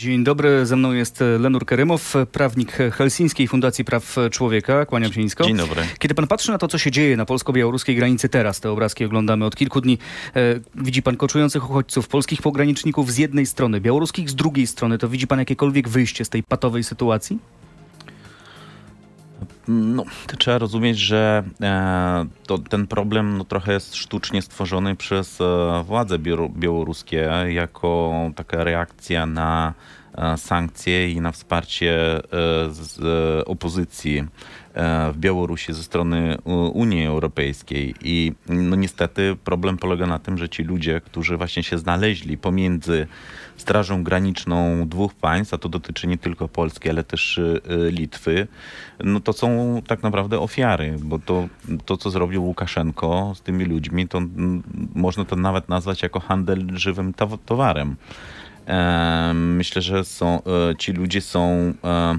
Dzień dobry, ze mną jest Lenur Kerymow, prawnik Helsińskiej Fundacji Praw Człowieka. Kłaniam się nisko. Dzień dobry. Kiedy pan patrzy na to, co się dzieje na polsko-białoruskiej granicy teraz, te obrazki oglądamy od kilku dni, e, widzi pan koczujących uchodźców, polskich pograniczników z jednej strony, białoruskich z drugiej strony, to widzi pan jakiekolwiek wyjście z tej patowej sytuacji? No, trzeba rozumieć, że e, to, ten problem no, trochę jest sztucznie stworzony przez e, władze białoruskie jako taka reakcja na sankcje i na wsparcie e, z opozycji e, w Białorusi ze strony Unii Europejskiej. I no niestety problem polega na tym, że ci ludzie, którzy właśnie się znaleźli pomiędzy Strażą Graniczną dwóch państw, a to dotyczy nie tylko Polski, ale też Litwy, no to są tak naprawdę ofiary, bo to, to co zrobił Łukaszenko z tymi ludźmi, to można to nawet nazwać jako handel żywym towarem. Myślę, że są, e, ci ludzie są e,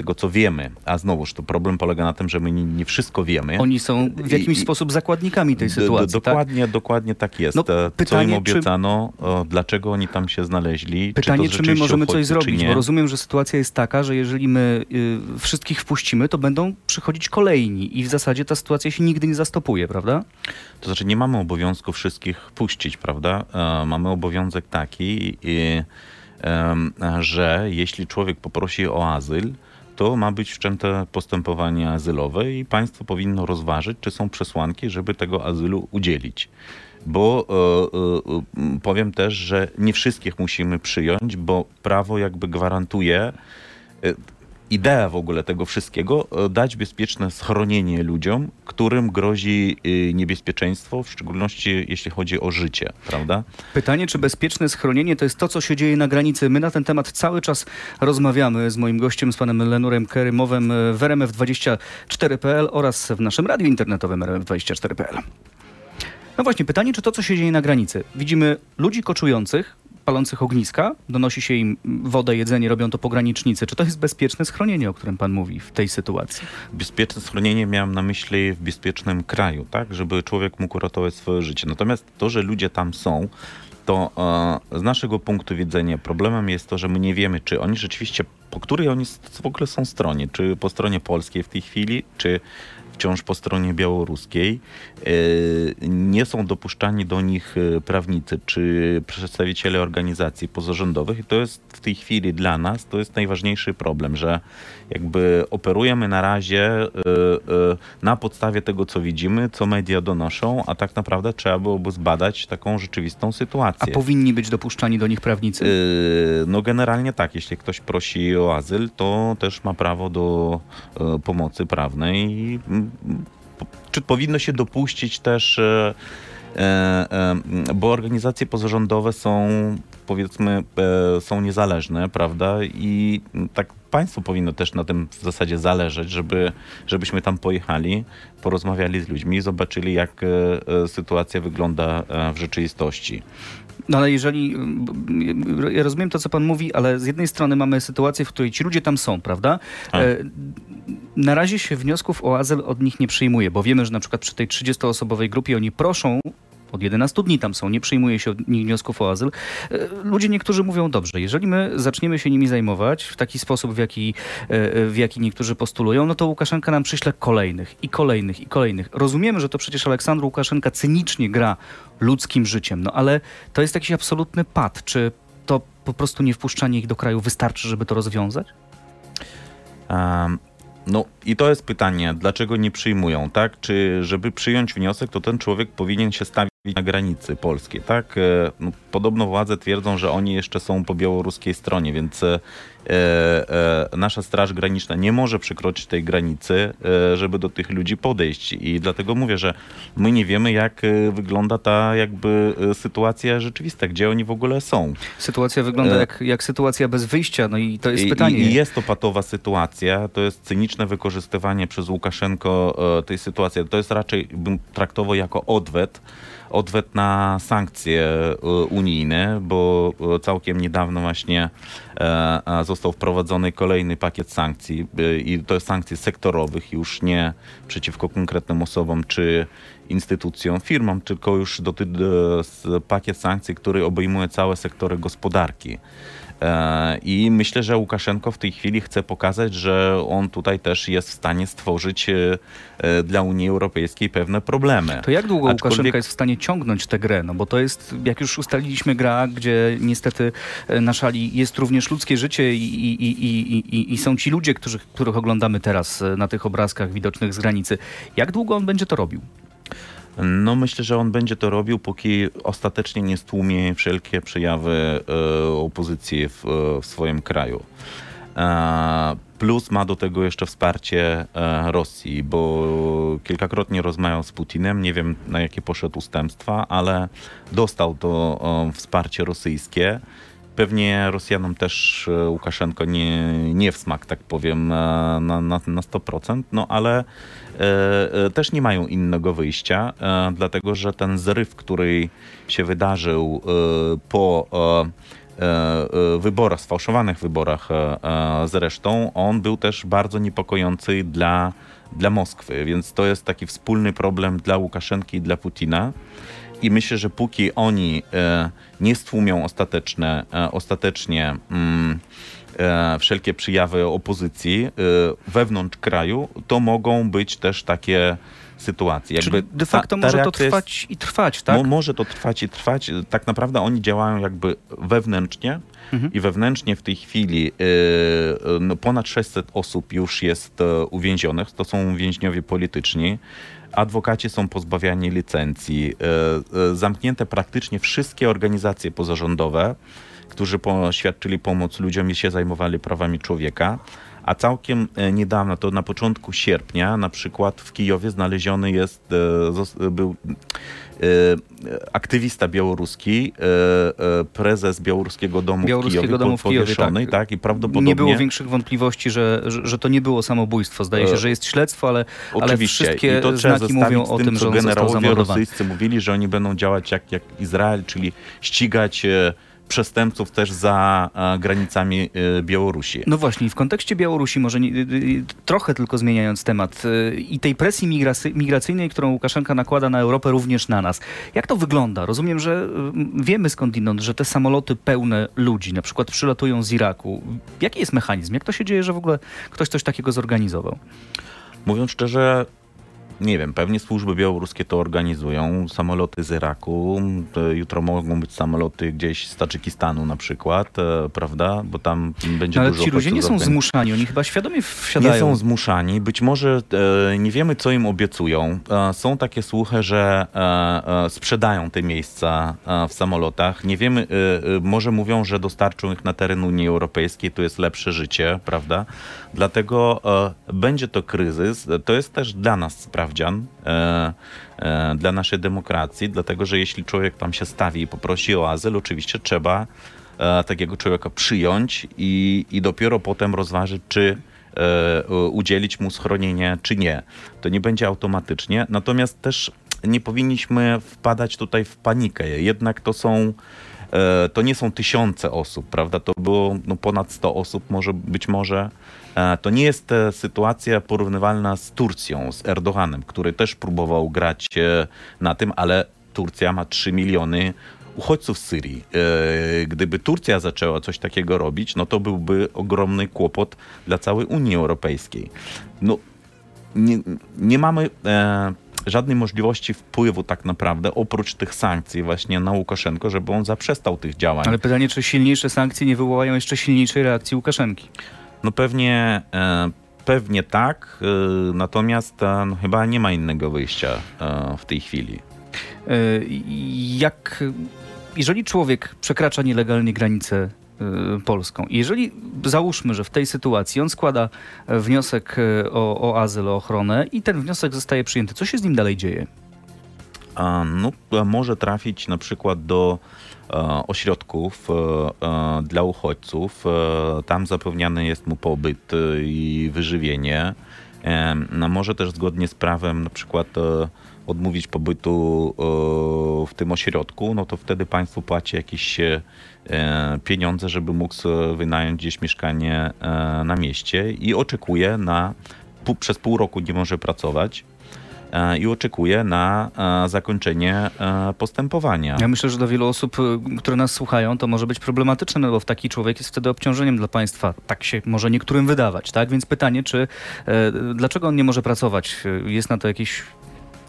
tego, co wiemy. A znowuż to problem polega na tym, że my nie, nie wszystko wiemy. Oni są w jakimś I, sposób zakładnikami tej sytuacji. Do, dokładnie, tak? dokładnie tak jest. No, pytanie, co im obiecano, czy... o, dlaczego oni tam się znaleźli. Pytanie, czy, czy my możemy coś zrobić, bo rozumiem, że sytuacja jest taka, że jeżeli my y, wszystkich wpuścimy, to będą przychodzić kolejni i w zasadzie ta sytuacja się nigdy nie zastopuje, prawda? To znaczy nie mamy obowiązku wszystkich puścić, prawda? E, mamy obowiązek taki, e, że jeśli człowiek poprosi o azyl, to ma być wszczęte postępowanie azylowe i państwo powinno rozważyć, czy są przesłanki, żeby tego azylu udzielić. Bo e, e, powiem też, że nie wszystkich musimy przyjąć, bo prawo jakby gwarantuje e, idea w ogóle tego wszystkiego, e, dać bezpieczne schronienie ludziom, którym grozi e, niebezpieczeństwo, w szczególności jeśli chodzi o życie, prawda? Pytanie, czy bezpieczne schronienie to jest to, co się dzieje na granicy. My na ten temat cały czas rozmawiamy z moim gościem, z panem Lenurem Kerymowem w rmf24.pl oraz w naszym radiu internetowym rmf24.pl. No właśnie, pytanie, czy to, co się dzieje na granicy. Widzimy ludzi koczujących, palących ogniska, donosi się im wodę, jedzenie, robią to pogranicznicy. Czy to jest bezpieczne schronienie, o którym pan mówi w tej sytuacji? Bezpieczne schronienie miałem na myśli w bezpiecznym kraju, tak, żeby człowiek mógł ratować swoje życie. Natomiast to, że ludzie tam są, to e, z naszego punktu widzenia problemem jest to, że my nie wiemy, czy oni rzeczywiście, po której oni w ogóle są stronie, czy po stronie polskiej w tej chwili, czy wciąż po stronie białoruskiej. E, nie są dopuszczani do nich e, prawnicy czy przedstawiciele organizacji pozarządowych i to jest w tej chwili dla nas, to jest najważniejszy problem, że jakby operujemy na razie e, na podstawie tego, co widzimy, co media donoszą, a tak naprawdę trzeba byłoby zbadać taką rzeczywistą sytuację. A powinni być dopuszczani do nich prawnicy? No generalnie tak, jeśli ktoś prosi o azyl, to też ma prawo do pomocy prawnej czy powinno się dopuścić też, e, e, e, bo organizacje pozarządowe są powiedzmy są niezależne, prawda? I tak państwo powinno też na tym w zasadzie zależeć, żeby, żebyśmy tam pojechali, porozmawiali z ludźmi i zobaczyli, jak sytuacja wygląda w rzeczywistości. No ale jeżeli, ja rozumiem to, co pan mówi, ale z jednej strony mamy sytuację, w której ci ludzie tam są, prawda? Tak. E, na razie się wniosków o azyl od nich nie przyjmuje, bo wiemy, że na przykład przy tej 30-osobowej grupie oni proszą od 11 dni tam są, nie przyjmuje się od nich wniosków o azyl. E, ludzie niektórzy mówią, dobrze, jeżeli my zaczniemy się nimi zajmować w taki sposób, w jaki, e, w jaki niektórzy postulują, no to Łukaszenka nam przyśle kolejnych i kolejnych i kolejnych. Rozumiemy, że to przecież Aleksandr Łukaszenka cynicznie gra ludzkim życiem, no ale to jest jakiś absolutny pad. Czy to po prostu nie wpuszczanie ich do kraju wystarczy, żeby to rozwiązać? No i to jest pytanie, dlaczego nie przyjmują, tak? Czy żeby przyjąć wniosek, to ten człowiek powinien się stawić na granicy polskiej, tak? E, no, podobno władze twierdzą, że oni jeszcze są po białoruskiej stronie, więc e, nasza Straż Graniczna nie może przekroczyć tej granicy, e, żeby do tych ludzi podejść. I dlatego mówię, że my nie wiemy, jak e, wygląda ta jakby e, sytuacja rzeczywista, gdzie oni w ogóle są. Sytuacja wygląda jak, jak sytuacja bez wyjścia, no i to jest pytanie. I, I jest to patowa sytuacja, to jest cyniczne wykorzystywanie przez Łukaszenko tej sytuacji. To jest raczej, bym traktował jako odwet, odwet na sankcje e, unijne, bo e, całkiem niedawno właśnie e, został wprowadzony kolejny pakiet sankcji i to jest sankcji sektorowych, już nie przeciwko konkretnym osobom czy instytucjom, firmom, tylko już do, pakiet sankcji, który obejmuje całe sektory gospodarki. E, I myślę, że Łukaszenko w tej chwili chce pokazać, że on tutaj też jest w stanie stworzyć e, e, dla Unii Europejskiej pewne problemy. To jak długo Aczkolwiek... Łukaszenka jest w stanie ciągnąć tę grę? No bo to jest, jak już ustaliliśmy, gra, gdzie niestety na szali jest również ludzkie życie i, i, i, i, i są ci ludzie, którzy, których oglądamy teraz na tych obrazkach widocznych z granicy. Jak długo on będzie to robił? No myślę, że on będzie to robił, póki ostatecznie nie stłumie wszelkie przejawy e, opozycji w, w swoim kraju. E, plus ma do tego jeszcze wsparcie e, Rosji, bo kilkakrotnie rozmawiał z Putinem, nie wiem na jakie poszedł ustępstwa, ale dostał to wsparcie rosyjskie. Pewnie Rosjanom też Łukaszenko nie, nie w smak, tak powiem, na, na, na 100%, no ale E, e, też nie mają innego wyjścia, e, dlatego że ten zryw, który się wydarzył po wyborach, sfałszowanych wyborach zresztą, on był też bardzo niepokojący dla, dla Moskwy, więc to jest taki wspólny problem dla Łukaszenki i dla Putina. I myślę, że póki oni nie stłumią ostateczne, ostatecznie mm, E, wszelkie przyjawy opozycji e, wewnątrz kraju, to mogą być też takie sytuacje. Jakby de facto ta, ta może to trwać jest, i trwać, tak? Mo, może to trwać i trwać. Tak naprawdę oni działają jakby wewnętrznie mhm. i wewnętrznie w tej chwili e, no, ponad 600 osób już jest uwięzionych. To są więźniowie polityczni. Adwokaci są pozbawiani licencji. Zamknięte praktycznie wszystkie organizacje pozarządowe którzy świadczyli pomoc ludziom i się zajmowali prawami człowieka. A całkiem e, niedawno, to na początku sierpnia, na przykład w Kijowie znaleziony jest, e, był e, aktywista białoruski, prezes Białoruskiego Domu Białoruskiego w Kijowie, Domu w Kijowie tak. tak. i prawdopodobnie... Nie było większych wątpliwości, że, że, że to nie było samobójstwo. Zdaje się, że jest śledztwo, ale, ale wszystkie I to znaki mówią o tym, że on generałowie rosyjscy mówili, że oni będą działać jak, jak Izrael, czyli ścigać przestępców też za e, granicami e, Białorusi. No właśnie, w kontekście Białorusi, może nie, trochę tylko zmieniając temat e, i tej presji migracyjnej, którą Łukaszenka nakłada na Europę, również na nas. Jak to wygląda? Rozumiem, że wiemy skądinąd, że te samoloty pełne ludzi na przykład przylatują z Iraku. Jaki jest mechanizm? Jak to się dzieje, że w ogóle ktoś coś takiego zorganizował? Mówiąc szczerze, nie wiem, pewnie służby białoruskie to organizują. Samoloty z Iraku, jutro mogą być samoloty gdzieś z Tadżykistanu na przykład, e, prawda? Bo tam będzie no, ale dużo ci ludzie nie są zmuszani, oni chyba świadomie wsiadają. Nie są zmuszani. Być może e, nie wiemy, co im obiecują. E, są takie słuchy, że sprzedają te miejsca w samolotach. Nie wiemy, może mówią, że dostarczą ich na teren Unii Europejskiej, to jest lepsze życie, prawda? Dlatego będzie to kryzys. To jest też dla nas sprawa sprawdzian e, e, dla naszej demokracji, dlatego że jeśli człowiek tam się stawi i poprosi o azyl, oczywiście trzeba e, takiego człowieka przyjąć i, i dopiero potem rozważyć, czy udzielić mu schronienia, czy nie. To nie będzie automatycznie. Natomiast też nie powinniśmy wpadać tutaj w panikę. Jednak to są to nie są tysiące osób, prawda? To było no, ponad 100 osób, może być może E, to nie jest e, sytuacja porównywalna z Turcją, z Erdoganem, który też próbował grać e, na tym, ale Turcja ma 3 miliony uchodźców z Syrii. Gdyby Turcja zaczęła coś takiego robić, no to byłby ogromny kłopot dla całej Unii Europejskiej. No, nie, nie mamy e, żadnej możliwości wpływu tak naprawdę, oprócz tych sankcji właśnie na Łukaszenko, żeby on zaprzestał tych działań. Ale pytanie, czy silniejsze sankcje nie wywołają jeszcze silniejszej reakcji Łukaszenki? No pewnie, e, pewnie tak, e, natomiast e, no, chyba nie ma innego wyjścia w tej chwili. Jak, jeżeli człowiek przekracza nielegalnie granicę polską. jeżeli załóżmy, że w tej sytuacji on składa wniosek o, o azyl, o ochronę i ten wniosek zostaje przyjęty, co się z nim dalej dzieje? No, może trafić na przykład do E, ośrodków e, dla uchodźców. Tam zapewniany jest mu pobyt i wyżywienie. No, może też zgodnie z prawem na przykład odmówić pobytu w tym ośrodku, no to wtedy państwo płaci jakieś pieniądze, żeby mógł wynająć gdzieś mieszkanie na mieście i oczekuje na, przez pół roku nie może pracować i oczekuje na e, zakończenie postępowania. Ja myślę, że dla wielu osób, które nas słuchają, to może być problematyczne, no bo taki człowiek jest wtedy obciążeniem dla państwa. Tak się może niektórym wydawać, tak? Więc pytanie, czy dlaczego on nie może pracować? Jest na to jakieś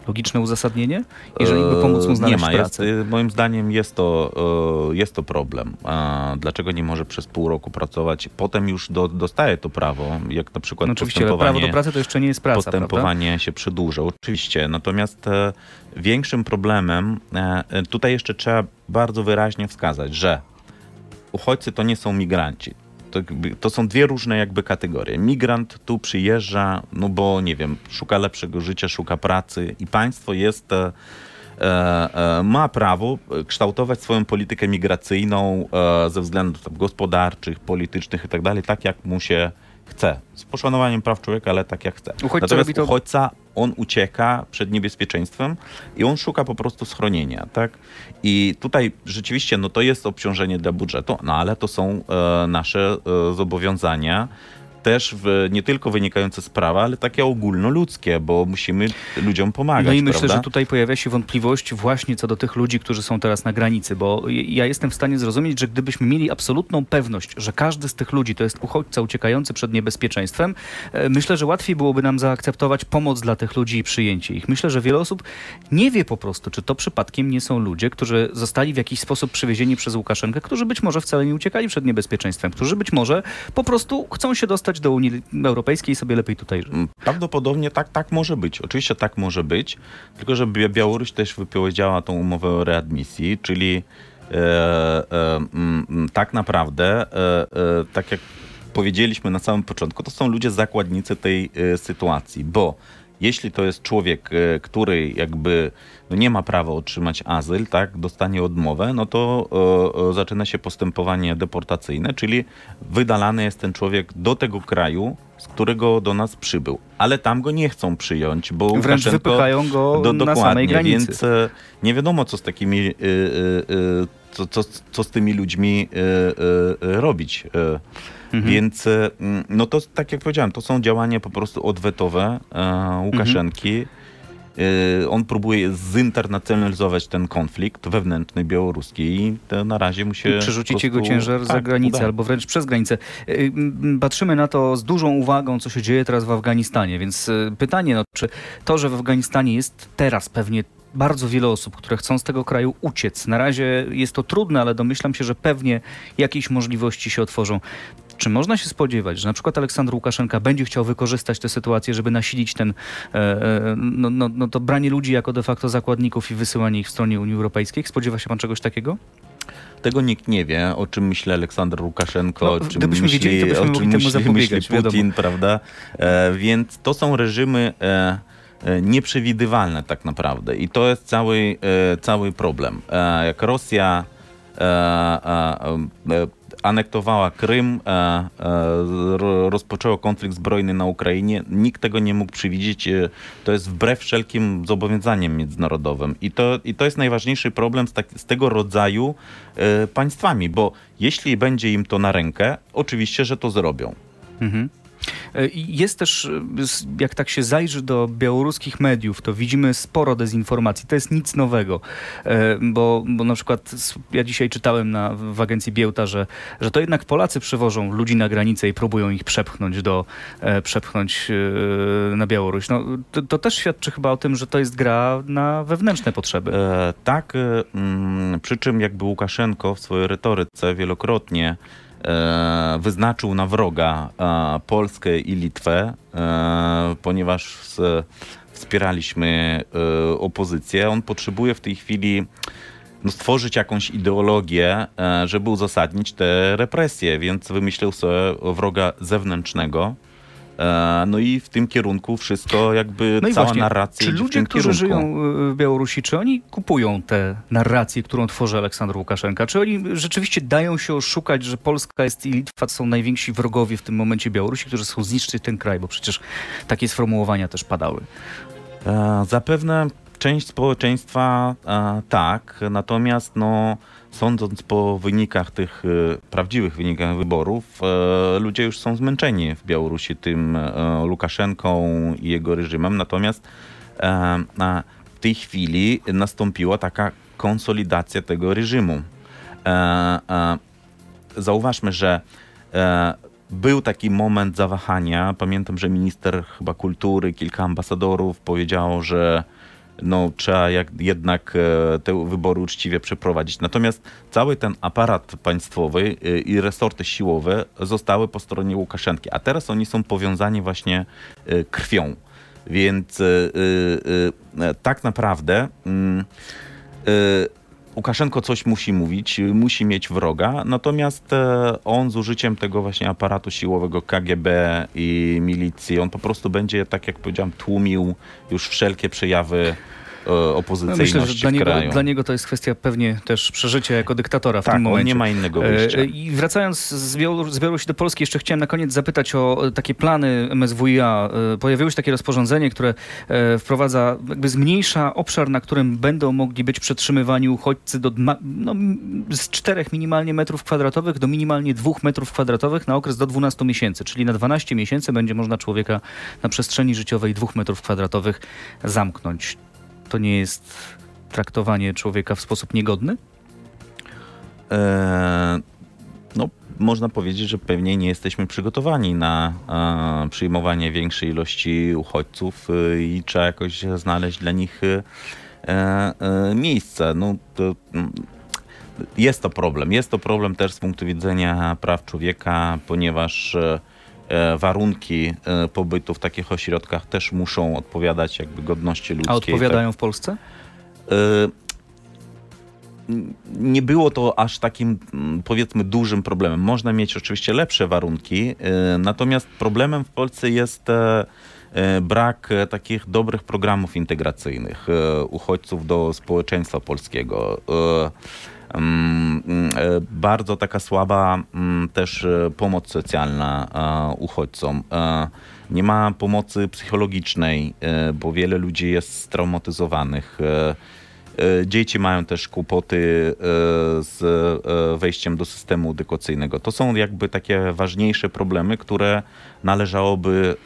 logiczne uzasadnienie, jeżeli by pomóc mu znaleźć nie ma, pracę? Jest, moim zdaniem jest to, jest to problem. Dlaczego nie może przez pół roku pracować? Potem już do, dostaje to prawo, jak na przykład no Oczywiście, ale prawo do pracy to jeszcze nie jest praca, Postępowanie prawda? się przedłuża, oczywiście. Natomiast e, większym problemem, e, tutaj jeszcze trzeba bardzo wyraźnie wskazać, że uchodźcy to nie są migranci to, to, są dwie różne jakby kategorie. Migrant tu przyjeżdża, no bo nie wiem, szuka lepszego życia, szuka pracy i państwo jest e, e, e ma prawo kształtować swoją politykę migracyjną ze względów gospodarczych, politycznych itd., tak, tak jak mu się chce. Z poszanowaniem praw człowieka, ale tak jak chce. Uchodźca Natomiast to... uchodźca, on ucieka przed niebezpieczeństwem i on szuka po prostu schronienia, tak? I tutaj rzeczywiście, no to jest obciążenie dla budżetu, no ale to są e, nasze e, zobowiązania też w, nie tylko wynikające z prawa, ale takie ogólnoludzkie, bo musimy ludziom pomagać. No i myślę, prawda? że tutaj pojawia się wątpliwość właśnie co do tych ludzi, którzy są teraz na granicy, bo ja jestem w stanie zrozumieć, że gdybyśmy mieli absolutną pewność, że każdy z tych ludzi to jest uchodźca uciekający przed niebezpieczeństwem, e, myślę, że łatwiej byłoby nam zaakceptować pomoc dla tych ludzi i przyjęcie ich. Myślę, że wiele osób nie wie po prostu, czy to przypadkiem nie są ludzie, którzy zostali w jakiś sposób przywiezieni przez Łukaszenkę, którzy być może wcale nie uciekali przed niebezpieczeństwem, którzy być może po prostu chcą się dostać do Unii Europejskiej i sobie lepiej tutaj żyć. Mm, prawdopodobnie tak, tak może być. Oczywiście tak może być, tylko że Białoruś też wypowiedziała tą umowę o readmisji, czyli e, e, m, mm, mm, tak naprawdę, e, e, tak jak powiedzieliśmy na samym początku, to są ludzie zakładnicy tej e, sytuacji, bo jeśli to jest człowiek, e, który jakby no nie ma prawa otrzymać azyl, tak, dostanie odmowę, no to e, zaczyna się postępowanie deportacyjne, czyli wydalany jest ten człowiek do tego kraju, z którego do nas przybył. Ale tam go nie chcą przyjąć, bo Wręcz Łukaszenko, wypychają go do, na samej granicy. Więc nie wiadomo, co z takimi, y, y, co, co, co z tymi ludźmi robić. Mhm. Więc mm, no to, tak jak powiedziałem, to są działania po prostu odwetowe e, Łukaszenki. Mhm. On próbuje zinternacjonalizować ten konflikt wewnętrzny białoruski i to na razie mu się. I przerzucić jego ciężar tak, za granicę uda. albo wręcz przez granicę. E, patrzymy na to z dużą uwagą, co się dzieje teraz w Afganistanie, więc pytanie, no, czy to, że w Afganistanie jest teraz pewnie bardzo wiele osób, które chcą z tego kraju uciec. Na razie jest to trudne, ale domyślam się, że pewnie jakieś możliwości się otworzą. Czy można się spodziewać, że na przykład Aleksandr Łukaszenka będzie chciał wykorzystać tę sytuację, żeby nasilić ten, e, e, no, no, no to branie ludzi jako de facto zakładników i wysyłanie ich w stronie Unii Europejskiej? Spodziewa się pan czegoś takiego? Tego nikt nie wie, o czym myśli Aleksander Łukaszenko, no, o czym myśli, wiedzieli, o czym myśli, myśli Putin, wiadomo. prawda? E, więc to są reżimy e, nieprzewidywalne tak naprawdę i to jest cały, e, cały problem. jak Rosja anektowała Krym, e, e, rozpoczęło konflikt zbrojny na Ukrainie. Nikt tego nie mógł przewidzieć. E, to jest wbrew wszelkim zobowiązaniom międzynarodowym. I to, i to jest najważniejszy problem z, tak, z tego rodzaju państwami, bo jeśli będzie im to na rękę, oczywiście, że to zrobią. Mhm. E, jest też, e, jak tak się zajrzy do białoruskich mediów, to widzimy sporo dezinformacji. To jest nic nowego, e, bo, bo na przykład ja dzisiaj czytałem na, w agencji Biełta, że, że to jednak Polacy przywożą ludzi na granicę i próbują ich przepchnąć do, przepchnąć na Białoruś. No, to, to też świadczy chyba o tym, że to jest gra na wewnętrzne potrzeby. E, tak, mm, przy czym jakby Łukaszenko w swojej retoryce wielokrotnie wyznaczył na wroga e, Polskę i Litwę, e, ponieważ wspieraliśmy opozycję. On potrzebuje w tej chwili no, stworzyć jakąś ideologię, żeby uzasadnić te represje, więc wymyślił sobie wroga zewnętrznego. E, no i w tym kierunku wszystko jakby no cała właśnie, narracja Czy ludzie, którzy żyją e, w Białorusi, czy oni kupują tę narrację, którą tworzy Aleksander Łukaszenka? Czy oni rzeczywiście dają się oszukać, że Polska jest i Litwa są najwięksi wrogowie w tym momencie Białorusi, którzy chcą zniszczyć ten kraj? Bo przecież takie sformułowania też padały. E, zapewne część społeczeństwa tak, natomiast no sądząc po wynikach tych e, prawdziwych wynikach wyborów, e, ludzie już są zmęczeni w Białorusi tym e, Łukaszenką i jego reżimem. Natomiast w tej chwili nastąpiła taka konsolidacja tego reżimu. Zauważmy, że był taki moment zawahania. Pamiętam, że minister chyba kultury, kilka ambasadorów powiedziało, że no, trzeba jak, jednak e, te wybory uczciwie przeprowadzić. Natomiast cały ten aparat państwowy e, i resorty siłowe zostały po stronie Łukaszenki, a teraz oni są powiązani właśnie e, krwią. Więc tak naprawdę mm, Łukaszenko coś musi mówić, musi mieć wroga, natomiast on z użyciem tego właśnie aparatu siłowego KGB i milicji, on po prostu będzie, tak jak powiedziałem, tłumił już wszelkie przejawy E, opozycyjności Myślę, że dla niego, dla niego to jest kwestia pewnie też przeżycia jako dyktatora w tak, tym momencie. nie ma innego wyjścia. E, I wracając z, Białor z Białorusi do Polski, jeszcze chciałem na koniec zapytać o takie plany MSWiA. E, pojawiło się takie rozporządzenie, które wprowadza, jakby zmniejsza obszar, na którym będą mogli być przetrzymywani uchodźcy do, no, z 4 minimalnie metrów kwadratowych do minimalnie 2 metrów kwadratowych na okres do 12 miesięcy, czyli na 12 miesięcy będzie można człowieka na przestrzeni życiowej 2 metrów kwadratowych zamknąć to nie jest traktowanie człowieka w sposób niegodny? Eee, no, można powiedzieć, że pewnie nie jesteśmy przygotowani na e, przyjmowanie większej ilości uchodźców e, i trzeba jakoś znaleźć dla nich e, e miejsce. No, to, mm, jest to problem. Jest to problem też z punktu widzenia praw człowieka, ponieważ e, warunki e, pobytu w takich ośrodkach też muszą odpowiadać jakby godności ludzkiej. A odpowiadają tak. w Polsce? E, nie było to aż takim, powiedzmy, dużym problemem. Można mieć oczywiście lepsze warunki, natomiast problemem w Polsce jest brak takich dobrych programów integracyjnych uchodźców do społeczeństwa polskiego. Mm, e, bardzo taka słaba mm, też e, pomoc socjalna e, uchodźcom. Nie ma pomocy psychologicznej, bo wiele ludzi jest straumatyzowanych. E, dzieci mają też kłopoty e, z e, wejściem do systemu edukacyjnego. To są jakby takie ważniejsze problemy, które należałoby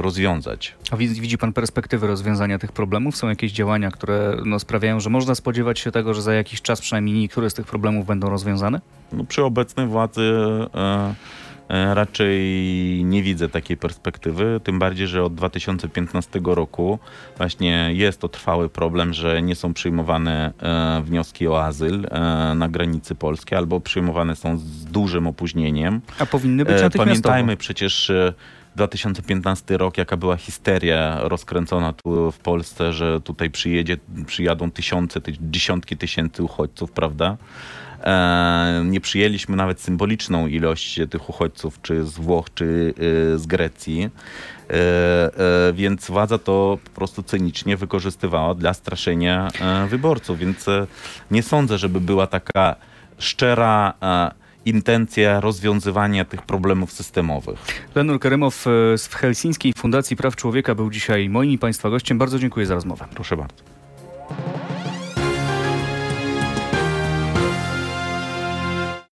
rozwiązać. A widzi pan perspektywy rozwiązania tych problemów? Są jakieś działania, które no, sprawiają, że można spodziewać się tego, że za jakiś czas przynajmniej niektóre z tych problemów będą rozwiązane? No, przy obecnej władzy E, raczej nie widzę takiej perspektywy, tym bardziej, że od 2015 roku właśnie jest to trwały problem, że nie są przyjmowane e, wnioski o azyl e, na granicy polskiej albo przyjmowane są z dużym opóźnieniem. A powinny być natychmiastowo. Pamiętajmy przecież 2015 rok, jaka była histeria rozkręcona tu w Polsce, że tutaj przyjedzie, przyjadą tysiące, dziesiątki tysięcy uchodźców, prawda? E, nie przyjęliśmy nawet symboliczną ilość tych uchodźców, czy z Włoch, czy y, z Grecji. E, e, więc władza to po prostu cynicznie wykorzystywała dla straszenia wyborców. Więc nie sądzę, żeby była taka szczera intencja rozwiązywania tych problemów systemowych. Lenur Karymow z Helsińskiej Fundacji Praw Człowieka był dzisiaj moim i Państwa gościem. Bardzo dziękuję za rozmowę. Proszę bardzo.